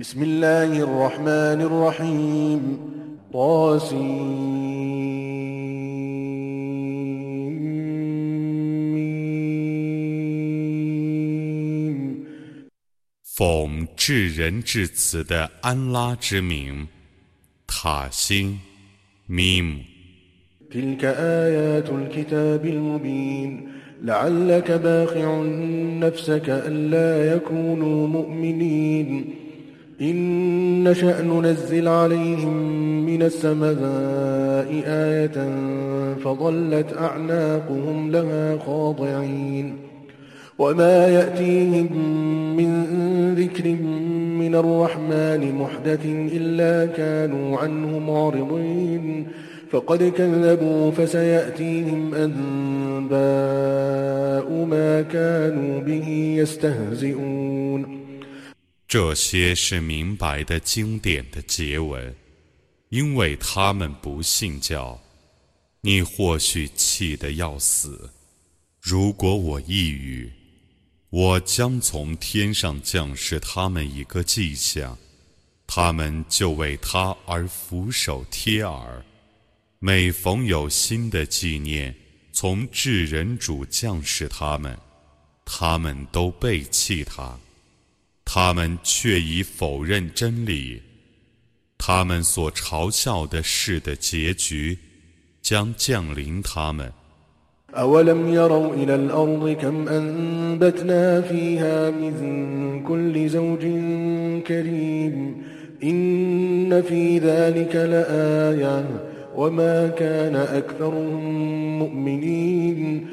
بسم الله الرحمن الرحيم طاسيم 奉至仁至慈的安拉之名，塔星，咪姆。 تلك آيات الكتاب المبين لعلك باخع نفسك ألا يكونوا مؤمنين إن نشأ ننزل عليهم من السماء آية فظلت أعناقهم لها خاضعين. وما يأتيهم من ذكر من الرحمن محدث إلا كانوا عنه معرضين. فقد كذبوا فسيأتيهم أنباء ما كانوا به يستهزئون. 这些是明白的经典的结文，因为他们不信教，你或许气得要死。如果我抑郁，我将从天上降示他们一个迹象，他们就为他而俯首贴耳。每逢有新的纪念从至人主降示他们，他们都背弃他。他们却已否认真理，他们所嘲笑的事的结局将降临他们。 أولم يروا إلى الأرض كم أنبتنا فيها من كل زوج كريم إن في ذلك لآية وما كان أكثرهم مؤمنين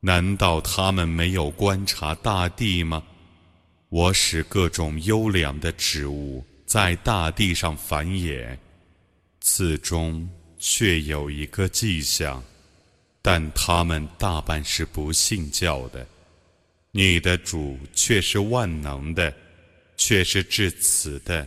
难道他们没有观察大地吗？我使各种优良的植物在大地上繁衍此中却有一个迹象但他们大半是不信教的。你的主却是万能的却是至此的。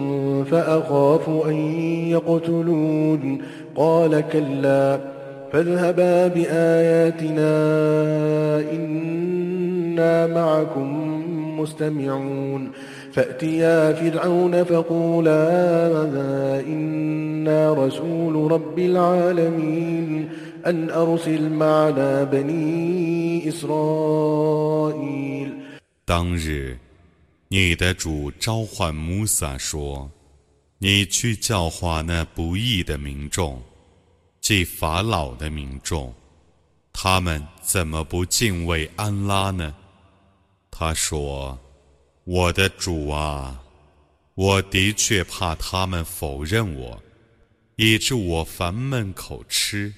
فأخاف أن يقتلون قال كلا فاذهبا بآياتنا إنا معكم مستمعون فأتيا فرعون فقولا إنا رسول رب العالمين أن أرسل معنا بني إسرائيل 当日，你的主召唤穆萨说：“ 你去教化那不义的民众，即法老的民众，他们怎么不敬畏安拉呢？”他说：“我的主啊，我的确怕他们否认我，以致我烦闷口吃，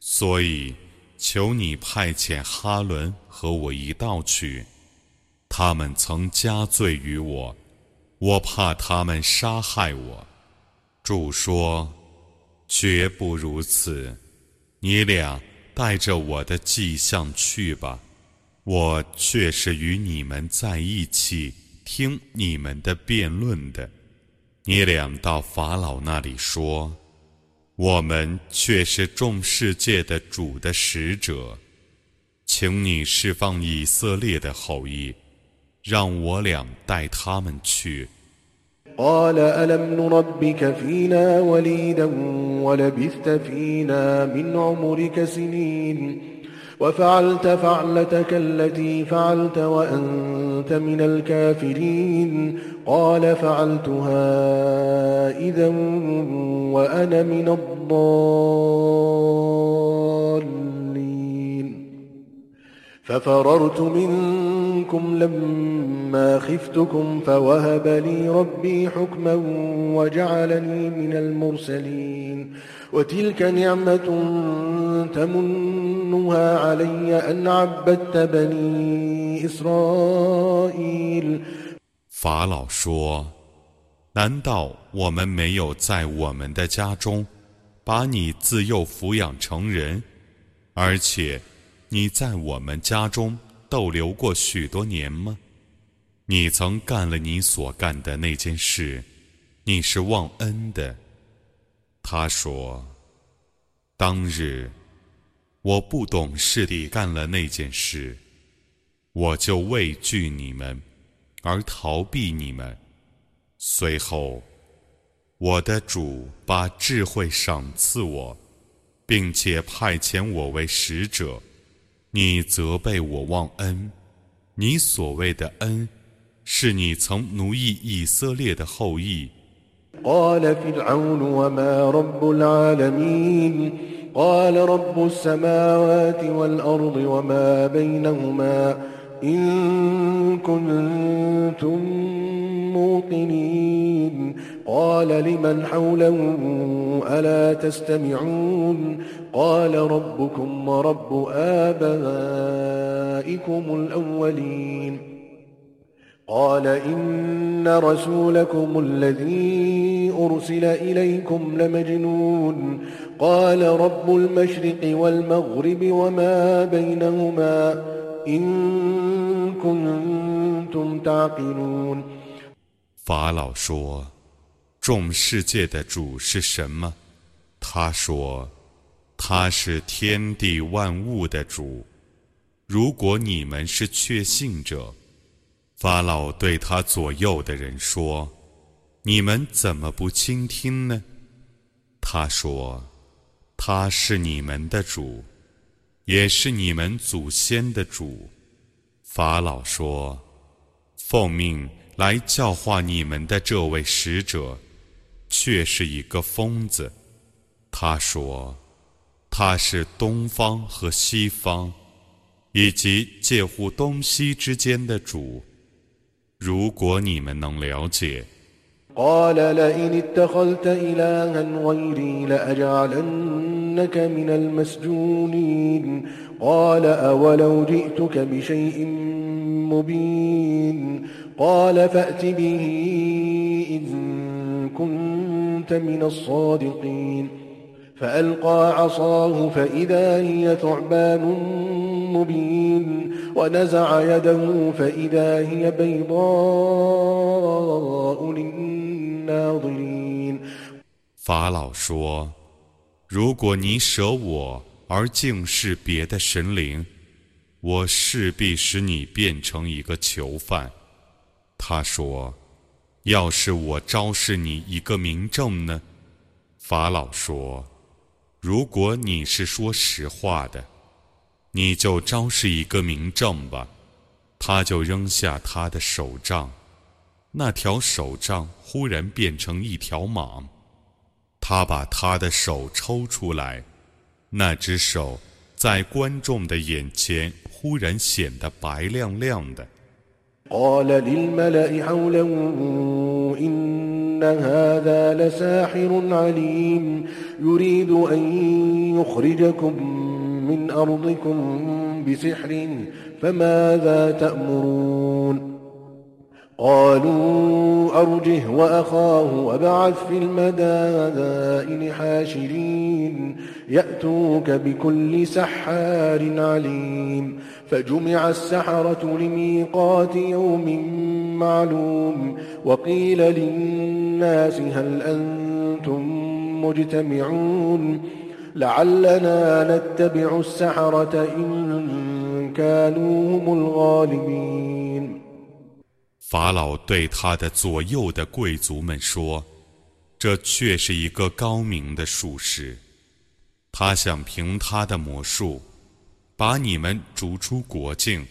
所以求你派遣哈伦和我一道去。”他们曾加罪于我，我怕他们杀害我。主说：“绝不如此，你俩带着我的迹象去吧，我却是与你们在一起，听你们的辩论的。你俩到法老那里说：我们却是众世界的主的使者，请你释放以色列的后裔。”让我俩带他们去。 قال ألم نربك فينا وليدا ولبثت فينا من عمرك سنين وفعلت فعلتك التي فعلت وأنت من الكافرين قال فعلتها إذا وأنا من الضالين ففررت منكم لما خفتكم فوهب لي ربي حكما وجعلني من المرسلين وتلك نعمة تمنها علي أن عبدت بني إسرائيل 法老说：“难道我们没有在我们的家中把你自幼抚养成人，而且你在我们家中 逗留过许多年吗？你曾干了你所干的那件事，你是忘恩的。”他说：“当日我不懂事地干了那件事，我就畏惧你们。”而逃避你们。随后，我的主把智慧赏赐我，并且派遣我为使者。你责备我忘恩，你所谓的恩，是你曾奴役以色列的后裔。إن كنتم موقنين قال لمن حوله ألا تستمعون قال ربكم ورب آبائكم الأولين قال إن رسولكم الذي أرسل إليكم لمجنون قال رب المشرق والمغرب وما بينهما 法老说：“ 众世界的主是什么？”他说：“他是天地万物的主。”如果你们是确信者，法老对他左右的人说：“你们怎么不倾听呢？”他说：“他是你们的主。”也是你们祖先的主，法老说：“奉命来教化你们的这位使者，却是一个疯子。”他说：“他是东方和西方，以及介乎东西之间的主。如果你们能了解。” قال لئن اتخذت إلها غيري لأجعلنك من المسجونين قال أولو جئتك بشيء مبين قال فأت به إن كنت من الصادقين فألقى عصاه فإذا هي ثعبان مبين ونزع يده فإذا هي بيضاء للناظرين 法老说：“如果你舍我而敬视别的神灵，我势必使你变成一个囚犯。”他说：“ 要是我昭示你一个明证呢？”法老说。如果你是说实话的，你就昭示一个明证吧。他就扔下他的手杖，那条手杖忽然变成一条蟒。他把他的手抽出来，那只手在观众的眼前忽然显得白亮亮的。هذا لساحر عليم يريد أن يخرجكم من أرضكم بسحر فماذا تأمرون؟ قالوا أرجه وأخاه وابعث في المدائن حاشرين يأتوك بكل سحار عليم. فجمع السحرة لميقات يوم معلوم وقيل للناس هل أنتم مجتمعون لعلنا نتبع السحرة إن كانوا هم الغالبين 法老对他的左右的贵族们说：“这却是一个高明的术士，他想凭他的魔术， 把你们逐出国境。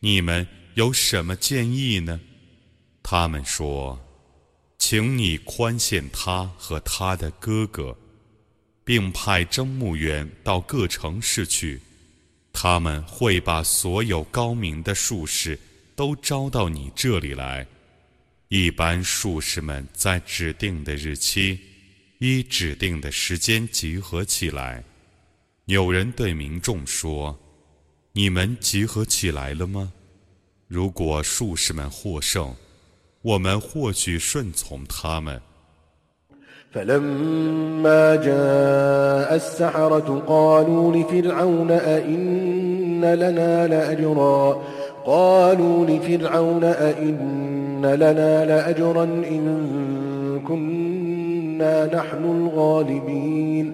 你们有什么建议呢？”他们说：“请你宽限他和他的哥哥，并派征募员到各城市去，他们会把所有高明的术士。”都招到你这里来。一般术士们在指定的日期，依指定的时间集合起来。有人对民众说：“你们集合起来了吗？”如果术士们获胜， 我们或许顺从他们。فلما جاء السحرة قالوا لفرعون أئن لنا لأجرا قالوا لفرعون أئن لنا لأجرا إن كنا نحن الغالبين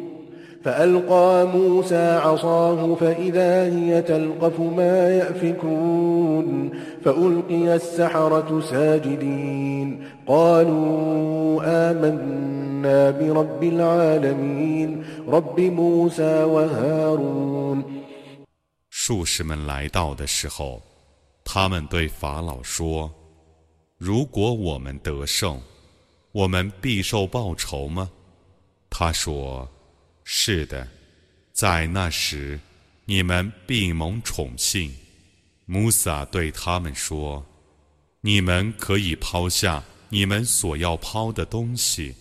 فألقى موسى عصاه فإذا هي تلقف ما يأفكون فألقي السحرة ساجدين قالوا آمنا برب العالمين رب موسى وهارون 术士们来到的时候，他们对法老说：“如果我们得胜，我们必受报酬吗？”他说。 是的，在那时，你们必蒙宠幸。穆萨对他们说：“你们可以抛下你们所要抛的东西。”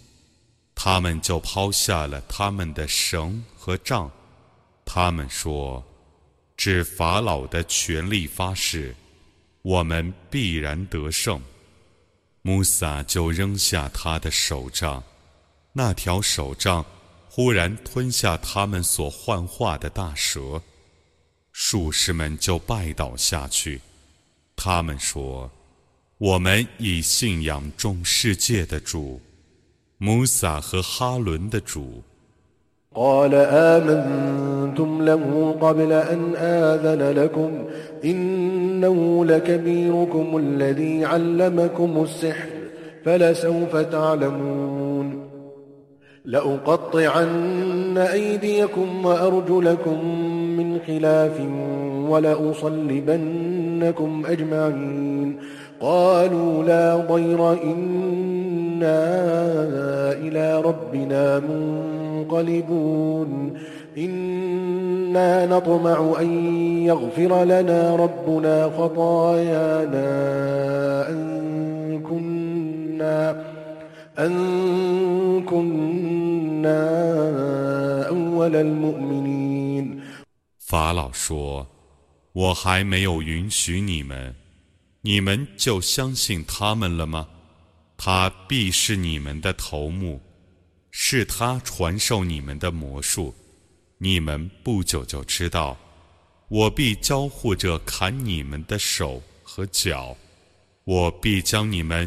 他们就抛下了他们的绳和杖。他们说：“指法老的权力发誓，我们必然得胜。”穆萨就扔下他的手杖，那条手杖。忽然吞下他们所幻化的大蛇，术士们就拜倒下去。他们说：“我们以信仰众世界的主，穆萨和哈伦的主。” لأقطعن أيديكم وأرجلكم من خلاف ولأصلبنكم أجمعين. قالوا لا ضير إنا إلى ربنا منقلبون. إنا نطمع أن يغفر لنا ربنا خطايانا أن كنا 法老说：“我还没有允许你们，你们就相信他们了吗？他必是你们的头目，是他传授你们的魔术。你们不久就知道，我必交互着砍你们的手和脚，我必将你们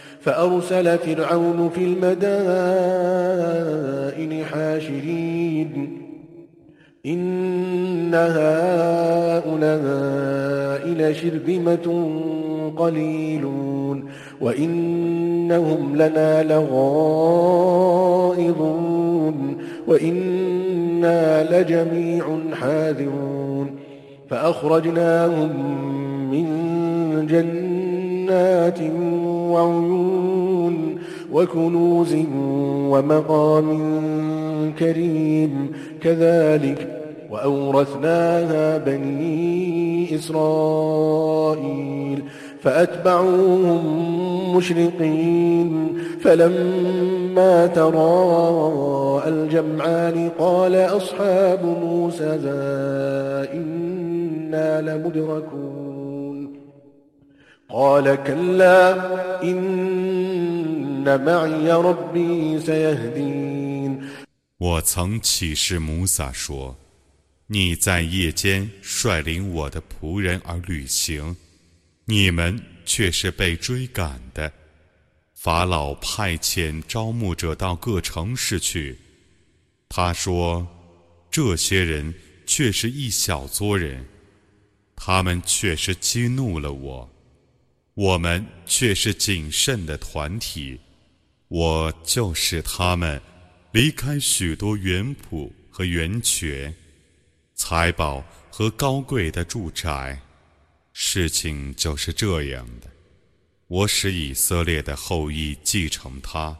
فأرسل فرعون في المدائن حاشرين. إن هؤلاء لشرذمة قليلون. وإنهم لنا لغائظون. وإنا لجميع حاذرون. فأخرجناهم من جنات وعيون وكنوز ومقام كريم كذلك وأورثناها بني إسرائيل فأتبعوهم مشرقين فلما تراءى الجمعان قال أصحاب موسى إنا لمدركون 我曾启示摩萨说：“你在夜间率领我的仆人而旅行，你们却是被追赶的。法老派遣招募者到各城市去。他说：‘这些人却是一小撮人，他们却是激怒了我，我们却是谨慎的团体。我就是他们离开许多园圃和源泉、财宝和高贵的住宅。事情就是这样的。我使以色列的后裔继承他。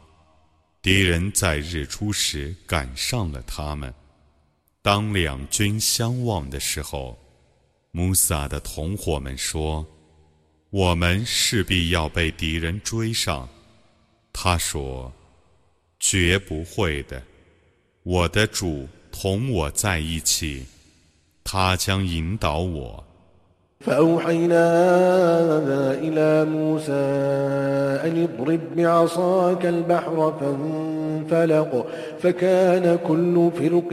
敌人在日出时赶上了他们。当两军相望的时候，穆萨的同伙们说：“我们势必要被敌人追上。”他说：“绝不会的，我的主同我在一起，他将引导我。” فأوحينا إلى موسى أن اضرب بعصاك البحر فانفلق فكان كل فرق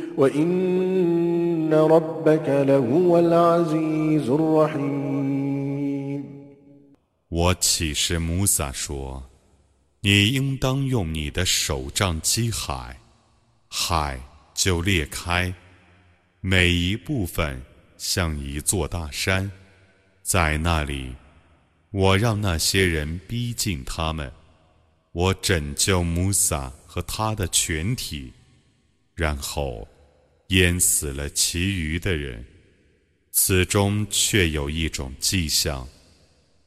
وإن ربك لهو العزيز الرحيم 我启示穆萨说：“你应当用你的手杖击海，海就裂开，每一部分像一座大山。在那里，我让那些人逼近他们，我拯救穆萨和他的全体，然后 淹死了其余的人。此中却有一种迹象。”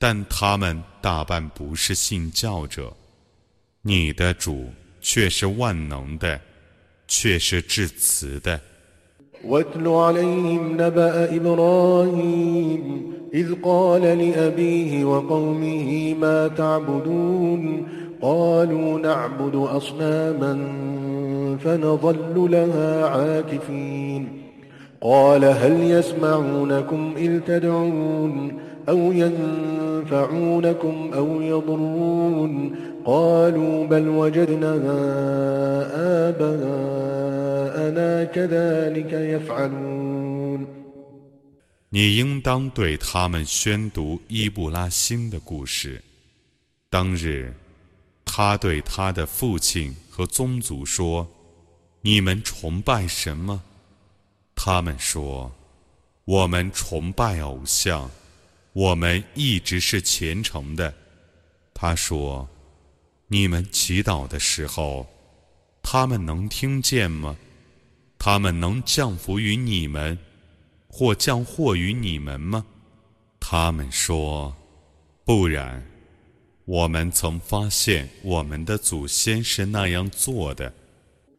但他们大半不是信教者，你的主却是万能的，却是至慈的。واتل عليهم نبأ إبراهيم إذ قال لأبيه وقومه ما تعبدون قالوا نعبد أصناما فنظل لها عاكفين قال هل يسمعونكم إذ تدعون أو ينفعونكم أو يضرون قالوا بل وجدنا آباءنا كذلك يفعلون 你应当对他们宣读伊布拉欣的故事。当日，他对他的父亲和宗族说：“ ：“你们崇拜什么？”他们说：“我们崇拜偶像。”我们一直是虔诚的。他说：“你们祈祷的时候，他们能听见吗？他们能降福于你们，或降祸于你们吗？”他们说：“不然，我们曾发现我们的祖先是那样做的。”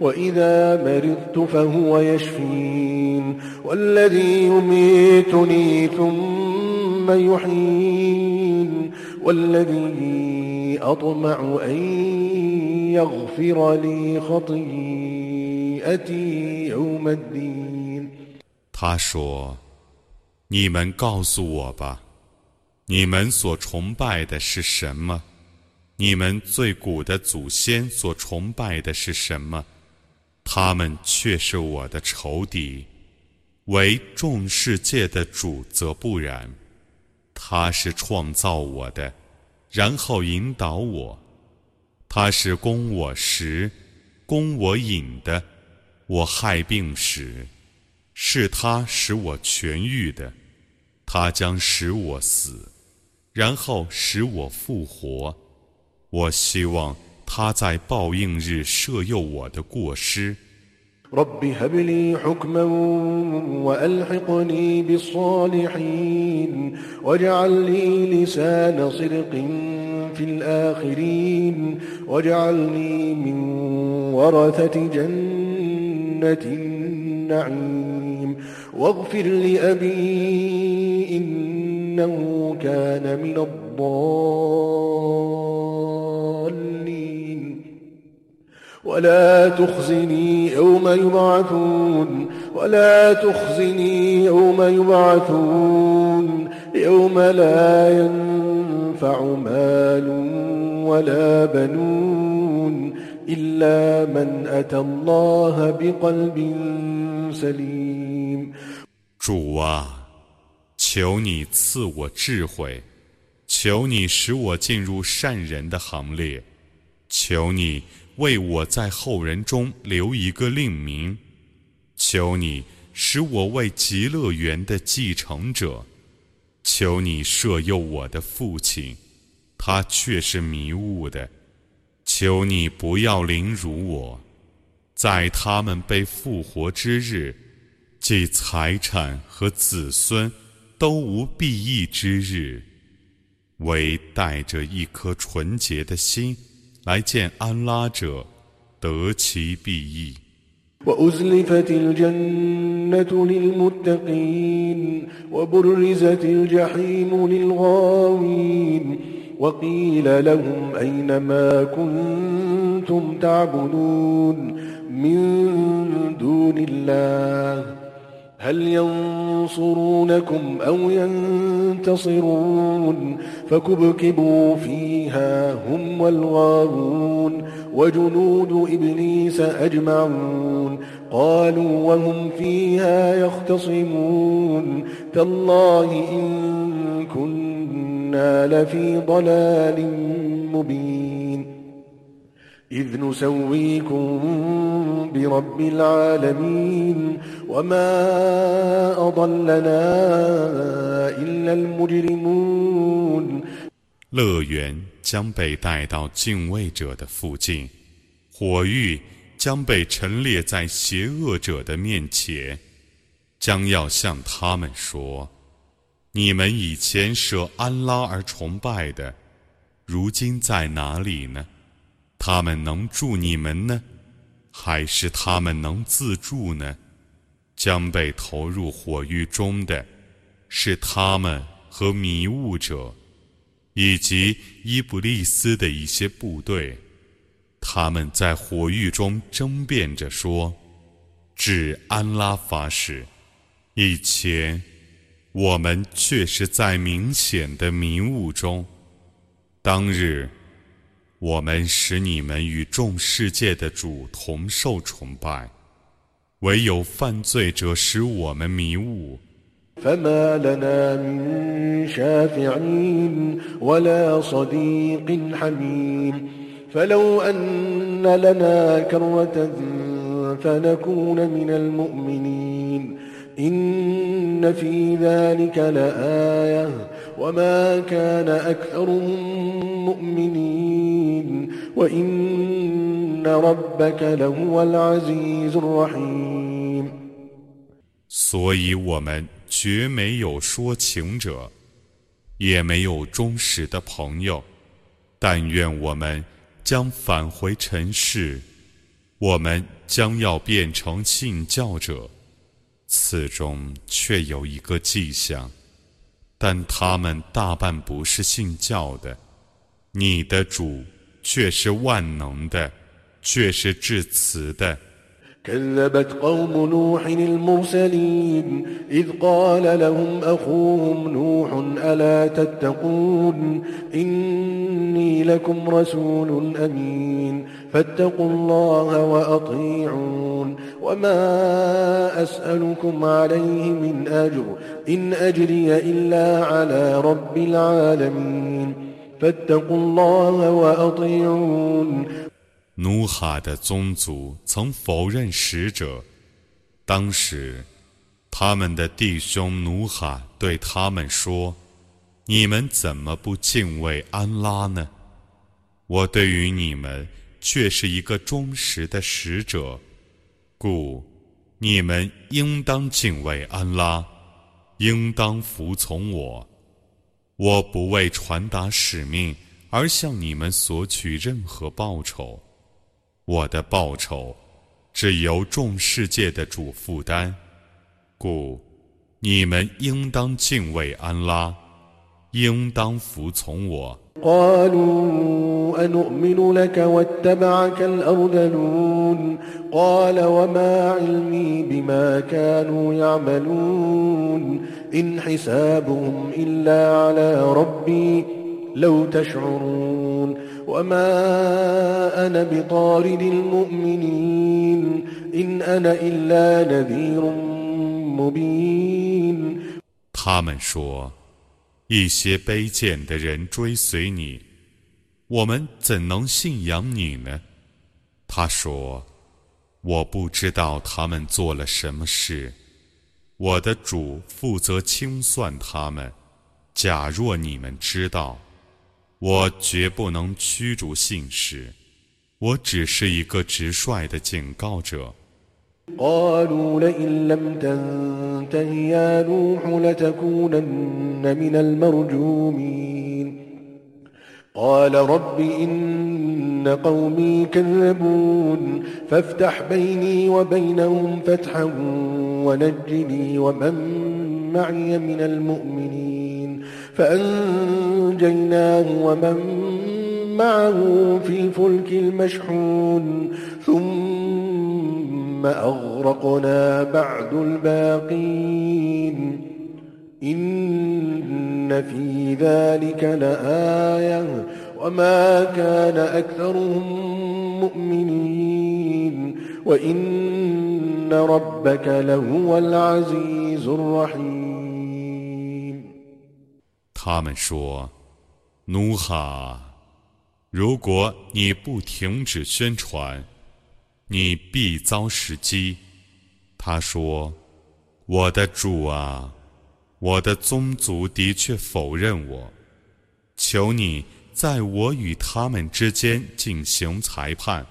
وإذا مرضت فهو يشفين والذي يميتني ثم يحيين والذي أطمع أن يغفر لي خطيئتي يوم الدين 他说：“你们告诉我吧，你们所崇拜的是什么？你们最古的祖先所崇拜的是什么？ 他们却是我的仇敌。为众世界的主则不然。”他是创造我的，然后引导我；他是供我食、供我饮的。我害病时，是他使我痊愈的；他将使我死，然后使我复活。我希望他在报应日赦宥我的过失。 رب هب لي حكما وألحقني بالصالحين واجعل لي لسان صدق في الآخرين واجعلني من ورثة جنة النعيم واغفر لأبي إنه كان من الضالين. ولا تخزني يوم يبعثون ولا تخزني يوم يبعثون. يوم لا ينفع مال ولا بنون إلا من أتى الله بقلب سليم. 主啊，求你赐我智慧，求你使我进入善人的行列，求你为我在后人中留一个令名，求你使我为极乐园的继承者，求你摄佑我的父亲，他却是迷雾的，求你不要凌辱我，在他们被复活之日，即财产和子孙。都无裨益之日，唯带着一颗纯洁的心来见安拉者，得其裨益。وأزلفت الجنة للمتقين وبرزت الجحيم للغاوين وقيل لهم أين ما كنتم تعبدون من دون الله هل ينصرونكم أو ينتصرون فكبكبوا فيها هم والغارون وجنود إبليس أجمعون قالوا وهم فيها يختصمون تالله إن كنا لفي ضلال مبين إذ نسويكم برب العالمين وما أضلنا إلا المجرمون 乐园将被带到敬畏者的附近，火域将被陈列在邪恶者的面前，将要向他们说：“你们以前舍安拉而崇拜的，如今在哪里呢？” 他们能助你们呢，还是他们能自助呢？将被投入火狱中的，是他们和迷雾者，以及伊布利斯的一些部队。他们在火狱中争辩着说：“至安拉发誓，以前我们确实在明显的迷雾中。当日。”我们使你们与众世界的主同受崇拜，唯有犯罪者使我们迷雾。فما لنا من شافعين ولا صديق حميم فلو أن لنا كرة فنكون من المؤمنين إن في ذلك لآية وما كان أكثرهم مؤمنين وإن ربك لهو العزيز الرحيم 所以我们绝没有说情者，也没有忠实的朋友。但愿我们将返回尘世，我们将要变成信教者。此中却有一个迹象，但他们大半不是信教的。 你的主却是万能的，却是至慈的。كذبت قوم نوح المرسلين إذ قال لهم أخوهم نوح ألا تتقون إني لكم رسول أمين فاتقوا الله وأطيعون وما أسألكم عليه من أجر إن أجري إلا على رب العالمين فاتقوا الله وأطيعون 努哈的宗族曾否认使者，当时，他们的弟兄努哈对他们说：“你们怎么不敬畏安拉呢？我对于你们却是一个忠实的使者，故你们应当敬畏安拉，应当服从我。我不为传达使命而向你们索取任何报酬，我的报酬只由众世界的主负担。故你们应当敬畏安拉，应当服从我。قالوا أنؤمن لك واتبعك الأرذلون قال وما علمي بما كانوا يعملون إن حسابهم إلا على ربي لو تشعرون وما أنا بطارد المؤمنين إن أنا إلا نذير مبين 他们说一些卑贱的人追随你，我们怎能信仰你呢？他说：“我不知道他们做了什么事， 我的主负责清算他们。假若你们知道，我绝不能驱逐信使，我只是一个直率的警告者。” قالوا لئن لم تنته يا نوح لتكونن من المرجومين قال رب إن قومي كذبون فافتح بيني وبينهم فتحا ونجني ومن معي من المؤمنين فأنجيناه ومن معه في الفلك المشحون ثم أغرقنا بعد الباقين إن في ذلك لآية وما كان أكثرهم مؤمنين وإن ربك لهو العزيز الرحيم 他们说：“努哈，如果你不停止宣传，你必遭时机。他说：“我的主啊，我的宗族的确否认我，求你在我与他们之间进行裁判，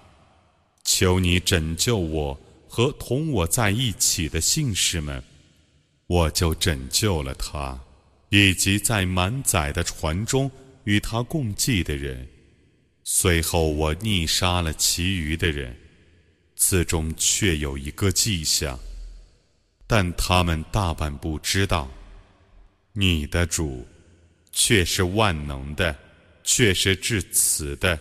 求你拯救我和同我在一起的信士们，我就拯救了他，以及在满载的船中与他共济的人。随后我逆杀了其余的人。”此中却有一个迹象，但他们大半不知道。你的主却是万能的，却是至慈的。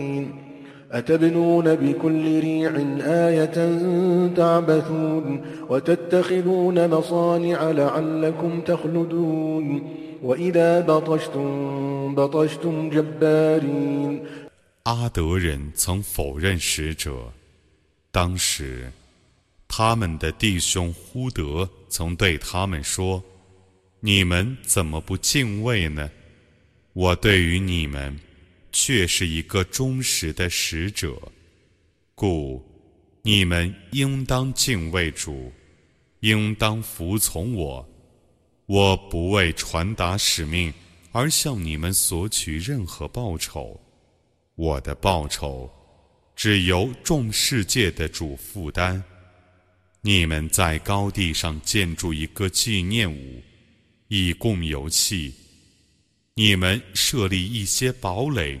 أتبنون بكل ريع آية تعبثون وتتخذون مصانع لعلكم تخلدون وإذا بطشتم بطشتم جبارين 阿德人曾否认使者，当时，他们的弟兄呼德曾对他们说：“你们怎么不敬畏呢？我对于你们。” 却是一个忠实的使者，故你们应当敬畏主，应当服从我。我不为传达使命而向你们索取任何报酬，我的报酬只由众世界的主负担。你们在高地上建筑一个纪念物，以供游憩。你们设立一些堡垒，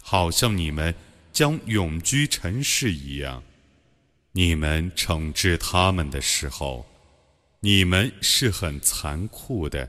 好像你们将永居尘世一样。你们惩治他们的时候，你们是很残酷的。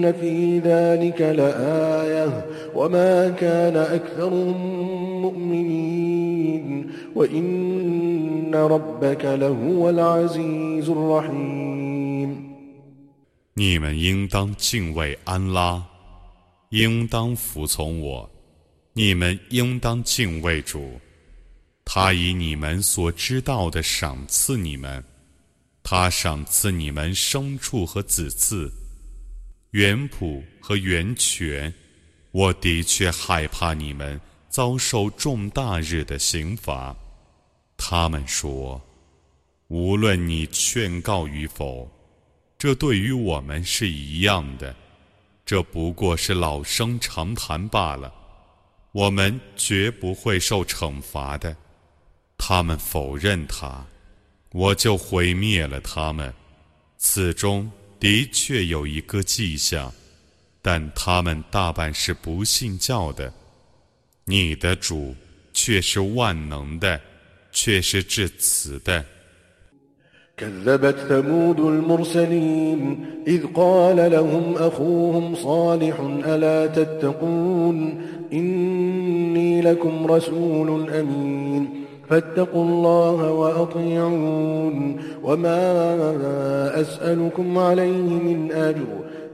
إن في ذلك لآية وما كان أكثرهم مؤمنين وإن ربك لهو العزيز الرحيم 你们应当敬畏安拉，应当服从我。你们应当敬畏主，他以你们所知道的赏赐你们，他赏赐你们牲畜和子嗣、 园圃和源泉。我的确害怕你们遭受重大日的刑罚。他们说：“无论你劝告与否。”这对于我们是一样的，这不过是老生常谈罢了，我们绝不会受惩罚的。他们否认他，我就毁灭了他们。此中的确有一个迹象，但他们大半是不信教的。你的主却是万能的，却是至慈的。كذبت ثمود المرسلين إذ قال لهم أخوهم صالح ألا تتقون إني لكم رسول أمين فاتقوا الله وأطيعون. وما أسألكم عليه من أجر.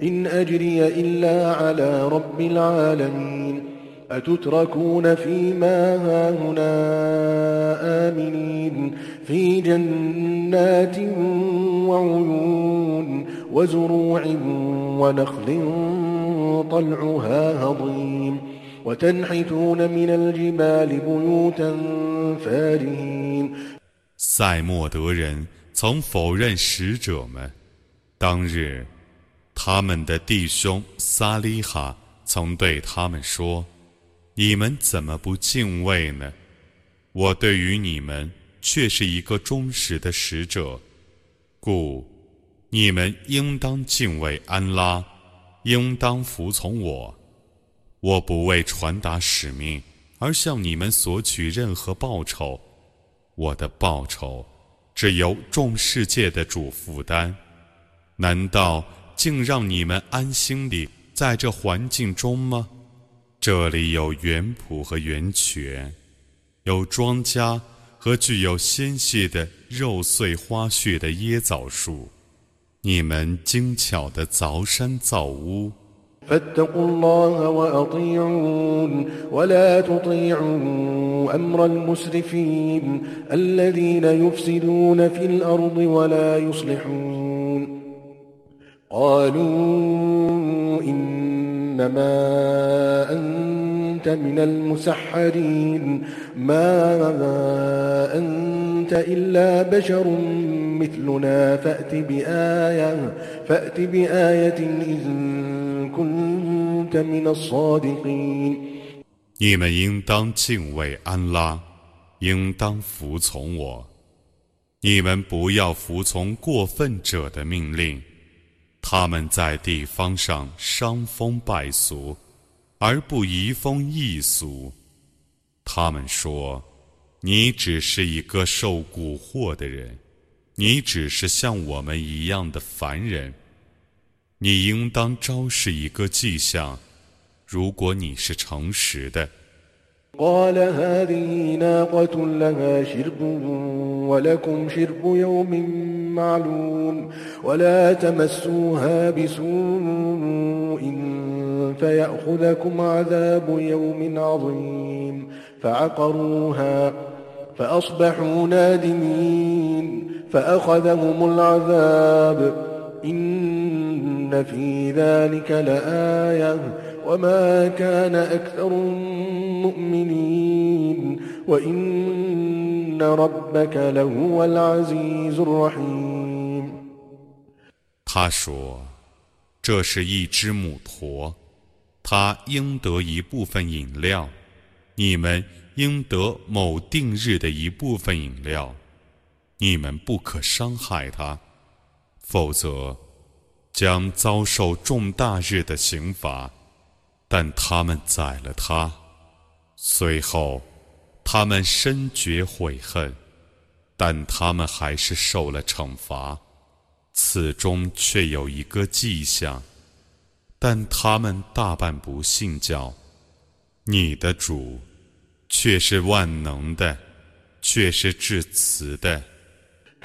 إن أجري إلا على رب العالمين. أتتركون فيما هاهنا آمنين. في جنات وعيون وزروع ونخل طلعها هضيم. 赛默德人曾否认使者们。当日他们的弟兄萨利哈曾对他们说你们怎么不敬畏呢？我对于你们却是一个忠实的使者故你们应当敬畏安拉应当服从我。我不为传达使命而向你们索取任何报酬，我的报酬只由众世界的主负担。难道竟让你们安心地在这环境中吗？这里有园圃和源泉，有庄稼和具有纤细的肉穗花絮的椰枣树。你们精巧的凿山造屋。فاتقوا الله وأطيعون ولا تطيعوا أمر المسرفين الذين يفسدون في الأرض ولا يصلحون قالوا إن إنما أنت من المسحرين ما أنت إلا بشر مثلنا فأت بآية فأت بآية إن كنت من الصادقين 你们应当敬畏安拉，应当服从我。你们不要服从过分者的命令。 他们在地方上伤风败俗，而不移风易俗。他们说：“你只是一个受蛊惑的人，你只是像我们一样的凡人。你应当昭示一个迹象，如果你是诚实的。” ولكم شرب يوم معلوم ولا تمسوها بسوء فيأخذكم عذاب يوم عظيم فعقروها فأصبحوا نادمين فأخذهم العذاب إن في ذلك لآية وما كان أكثر 他说：“这是一只母驼，它应得一部分饮料，你们应得某定日的一部分饮料，你们不可伤害它，否则将遭受重大日的刑罚。”但他们宰了它，随后他们深觉悔恨，但他们还是受了惩罚。此中却有一个迹象，但他们大半不信教。你的主却是万能的，却是至慈的。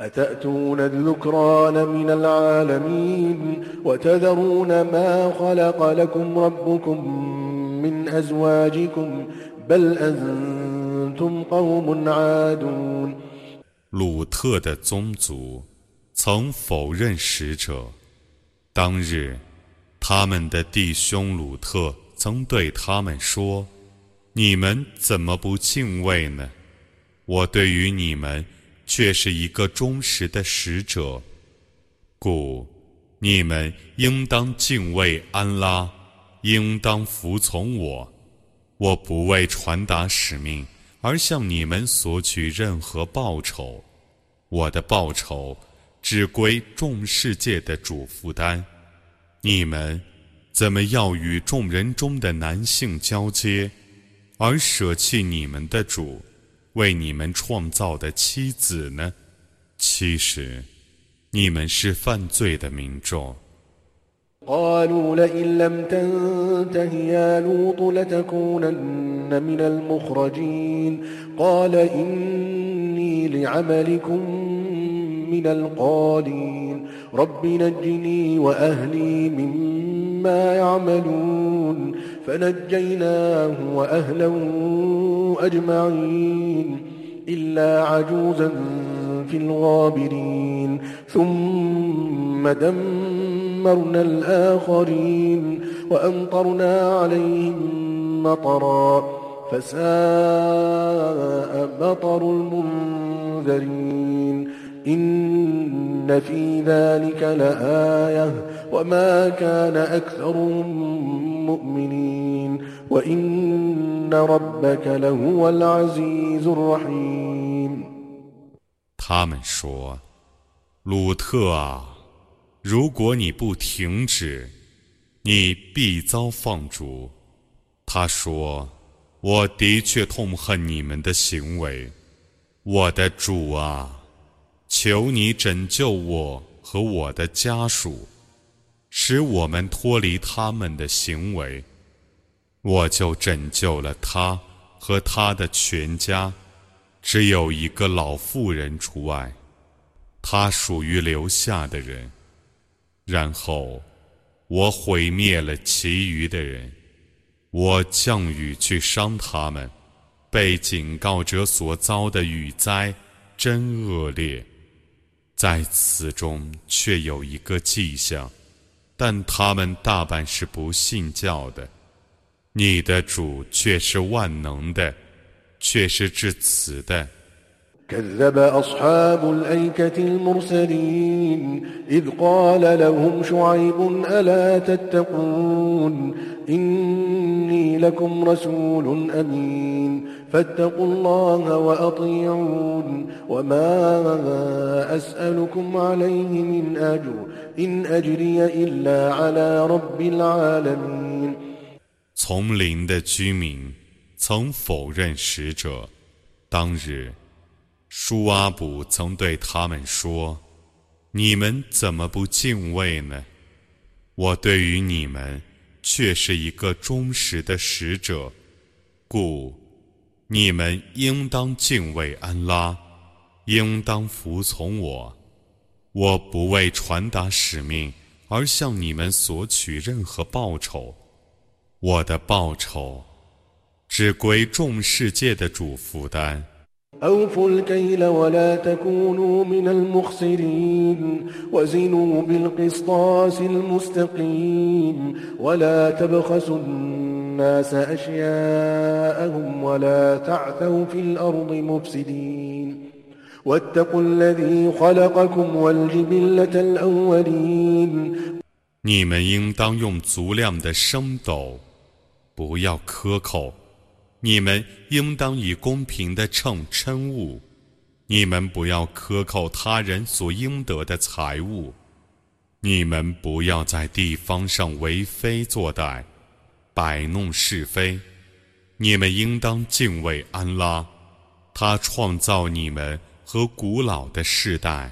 أتأتون الذكران من العالمين وتذرون ما خلق لكم ربكم من أزواجكم بل أنتم قوم عادون 鲁特的宗族曾否认使者。当日，他们的弟兄鲁特曾对他们说：“你们怎么不敬畏呢？我对于你们。” 却是一个忠实的使者，故你们应当敬畏安拉，应当服从我。我不为传达使命而向你们索取任何报酬，我的报酬只归众世界的主负担。你们怎么要与众人中的男性交接，而舍弃你们的主？为你们创造的妻子呢？其实，你们是犯罪的民众。قالوا لئن لم تنته يا لوط لتكونن من المخرجين قال إني لعملكم من القالين رب نجني وأهلي مما يعملون فنجيناه وأهله أجمعين إلا عجوزا في الغابرين ثم دمرنا الآخرين وأمطرنا عليهم مطرا فساء مطر المنذرين. إن في ذلك لآية وما كان أكثرهم مؤمنين وإن ربك لهو العزيز الرحيم 他们说：“鲁特啊，如果你不停止，你必遭放逐。”他说：“我的确痛恨你们的行为，我的主啊。” 求你拯救我和我的家属，使我们脱离他们的行为。我就拯救了他和他的全家，只有一个老妇人除外，他属于留下的人。然后我毁灭了其余的人，我降雨去伤他们。被警告者所遭的雨灾真恶劣。在此中却有一个迹象，但他们大半是不信教的。你的主却是万能的，却是至慈的。كذب أصحاب الأيكة المرسلين إذ قال لهم شعيب ألا تتقون إني لكم رسول أمين فاتقوا الله وأطيعون وما أسألكم عليه من أجر إن أجري إلا على رب العالمين 丛林的居民曾否认使者，当日。舒阿卜曾对他们说：“你们怎么不敬畏呢？我对于你们却是一个忠实的使者，故 你们应当敬畏安拉，应当服从我。我不为传达使命而向你们索取任何报酬，我的报酬只归众世界的主负担。” أوفوا الكيل ولا تكونوا من المخسرين وزنوا بالقسطاس المستقيم ولا تبخسوا الناس أشياءهم ولا تعثوا في الأرض مفسدين واتقوا الذي خلقكم والجبلة الأولين 你们应当用足量的升斗，不要克扣； 你们应当以公平的秤称物；你们不要克扣他人所应得的财物；你们不要在地方上为非作歹，摆弄是非；你们应当敬畏安拉，他创造你们和古老的世代。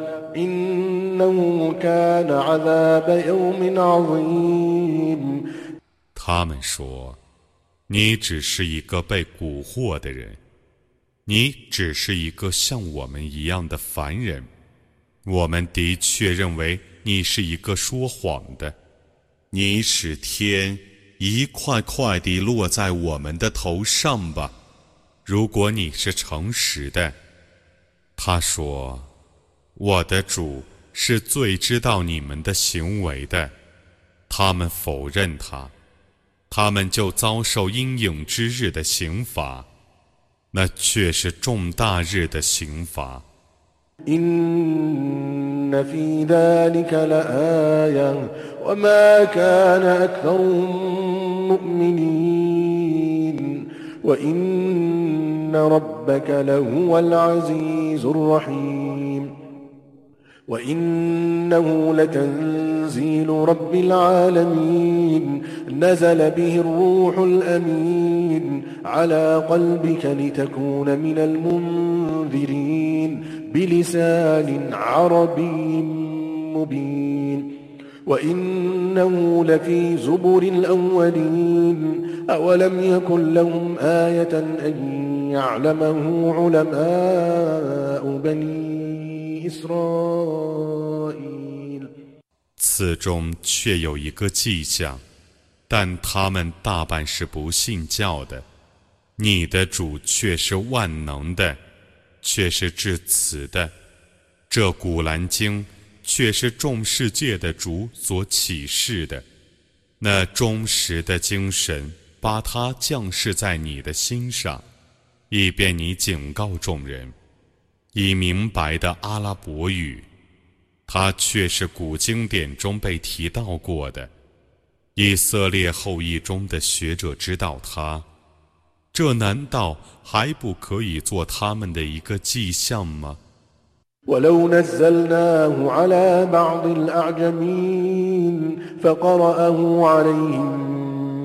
他们说你只是一个被蛊惑的人。你只是一个像我们一样的凡人。我们的确认为你是一个说谎的。你使天一块块地落在我们的头上吧。如果你是诚实的他说我的主是最知道你们的行为的。”他们否认他，他们就遭受阴影之日的刑罚，那却是重大日的刑罚。وإن ربك لهو العزيز الرحيم وإنه لتنزيل رب العالمين. نزل به الروح الأمين على قلبك لتكون من المنذرين بلسان عربي مبين. وإنه لفي زبر الأولين. أولم يكن لهم آية أن يعلمه علماء بني إسرائيل 此中却有一个迹象，但他们大半是不信教的。你的主却是万能的，却是至此的。这古兰经却是众世界的主所启示的，那忠实的精神把它降世在你的心上，以便你警告众人，以明白的阿拉伯语，它却是古经典中被提到过的。以色列后裔中的学者知道它，这难道还不可以做他们的一个迹象吗？ولو نزلناه على بعض الأعجمين فقرأه عليهم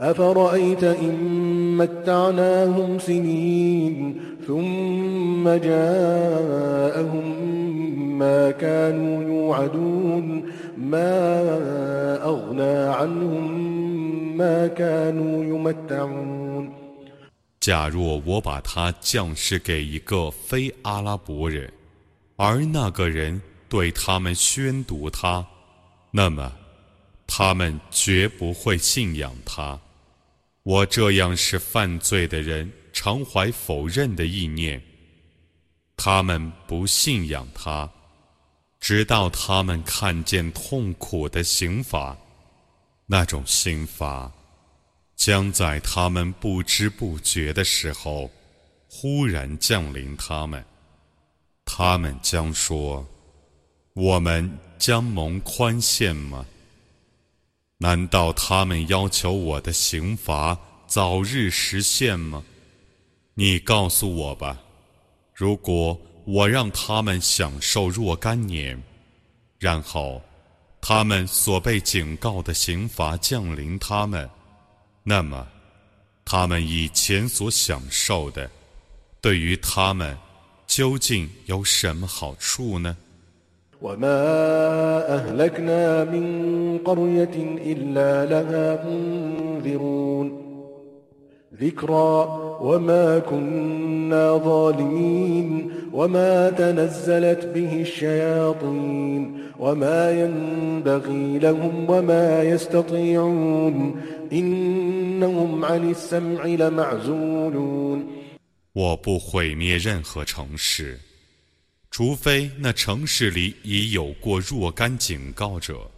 أفرأيت إن متعناهم سنين ثم جاءهم ما كانوا يوعدون ما أغنى عنهم ما كانوا يمتعون 假若我把它降世给一个非阿拉伯人，而那个人对他们宣读他，那么他们绝不会信仰他。 我这样使犯罪的人常怀否认的意念，他们不信仰他，直到他们看见痛苦的刑罚，那种刑罚。将在他们不知不觉的时候，忽然降临他们。他们将说：“我们将蒙宽限吗？难道他们要求我的刑罚早日实现吗？你告诉我吧，如果我让他们享受若干年，然后他们所被警告的刑罚降临他们，那么他们以前所享受的，对于他们究竟有什么好处呢 ？وما أهلكنا من قرية إلا لها منذرون ذكرى وما كنا ظالمين وما تنزلت به الشياطين وما ينبغي لهم وما يستطيعون إنهم عن السمع لمعزولون 我不毁灭任何城市。 除非那城市里已有过若干警告者，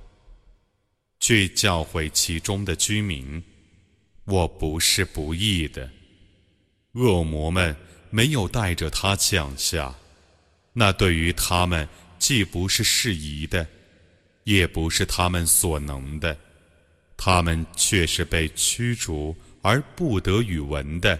去教诲其中的居民，我不是不义的。恶魔们没有带着他降下，那对于他们既不是适宜的，也不是他们所能的，他们却是被驱逐而不得与闻的。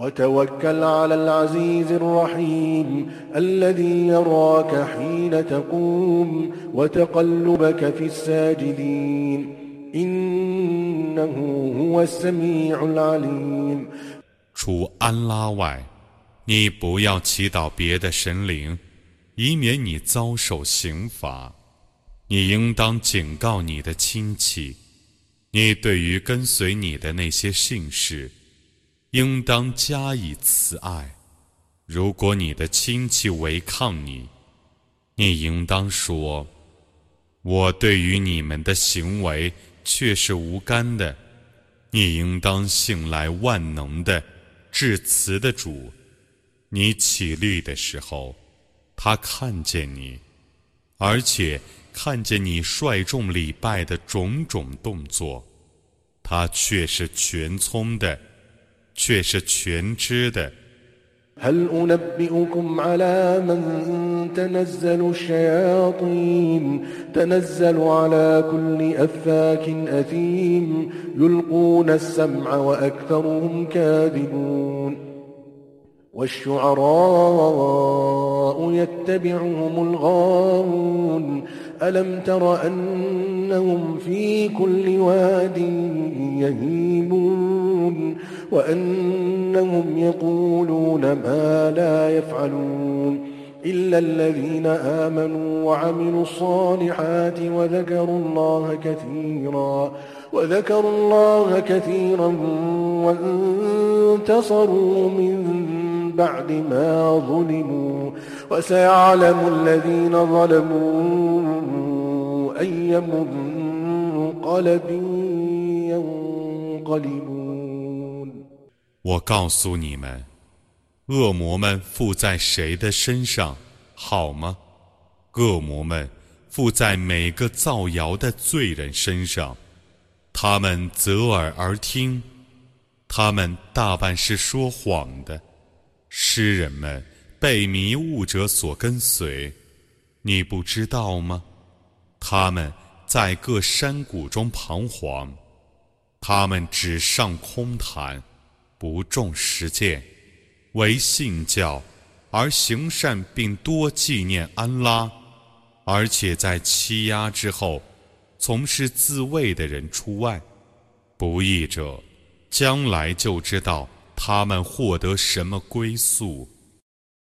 وتوكل على العزيز الرحيم الذي يراك حين تقوم وتقلبك في الساجدين إنه هو السميع العليم 除安拉外，你不要祈祷别的神灵，以免你遭受刑罚。你应当警告你的亲戚，你对于跟随你的那些信士。 应当加以慈爱。如果你的亲戚违抗你，你应当说：“我对于你们的行为却是无干的。”你应当信赖万能的、至慈的主。你起立的时候，他看见你，而且看见你率众礼拜的种种动作，他却是全聪的。却是全知的。هل أنبئكم على من تنزل الشياطين تنزل على كل أفاك أثيم يلقون السمع وأكثرهم كاذبون والشعراء يتبعهم الغاوون ألم تر أنهم في كل واد يهيمون وأنهم يقولون ما لا يفعلون إلا الذين آمنوا وعملوا الصالحات وذكروا الله كثيرا وذكروا الله كثيرا وانتصروا من بعد ما ظلموا وسيعلم الذين ظلموا أي منقلب ينقلبون 我告诉你们，恶魔们附在谁的身上，好吗？恶魔们附在每个造谣的罪人身上，他们择耳而听，他们大半是说谎的。诗人们被迷雾者所跟随，你不知道吗？他们在各山谷中彷徨，他们只上空谈。不重实践，唯信教而行善，并多纪念安拉，而且在欺压之后从事自卫的人除外。不义者将来就知道他们获得什么归宿。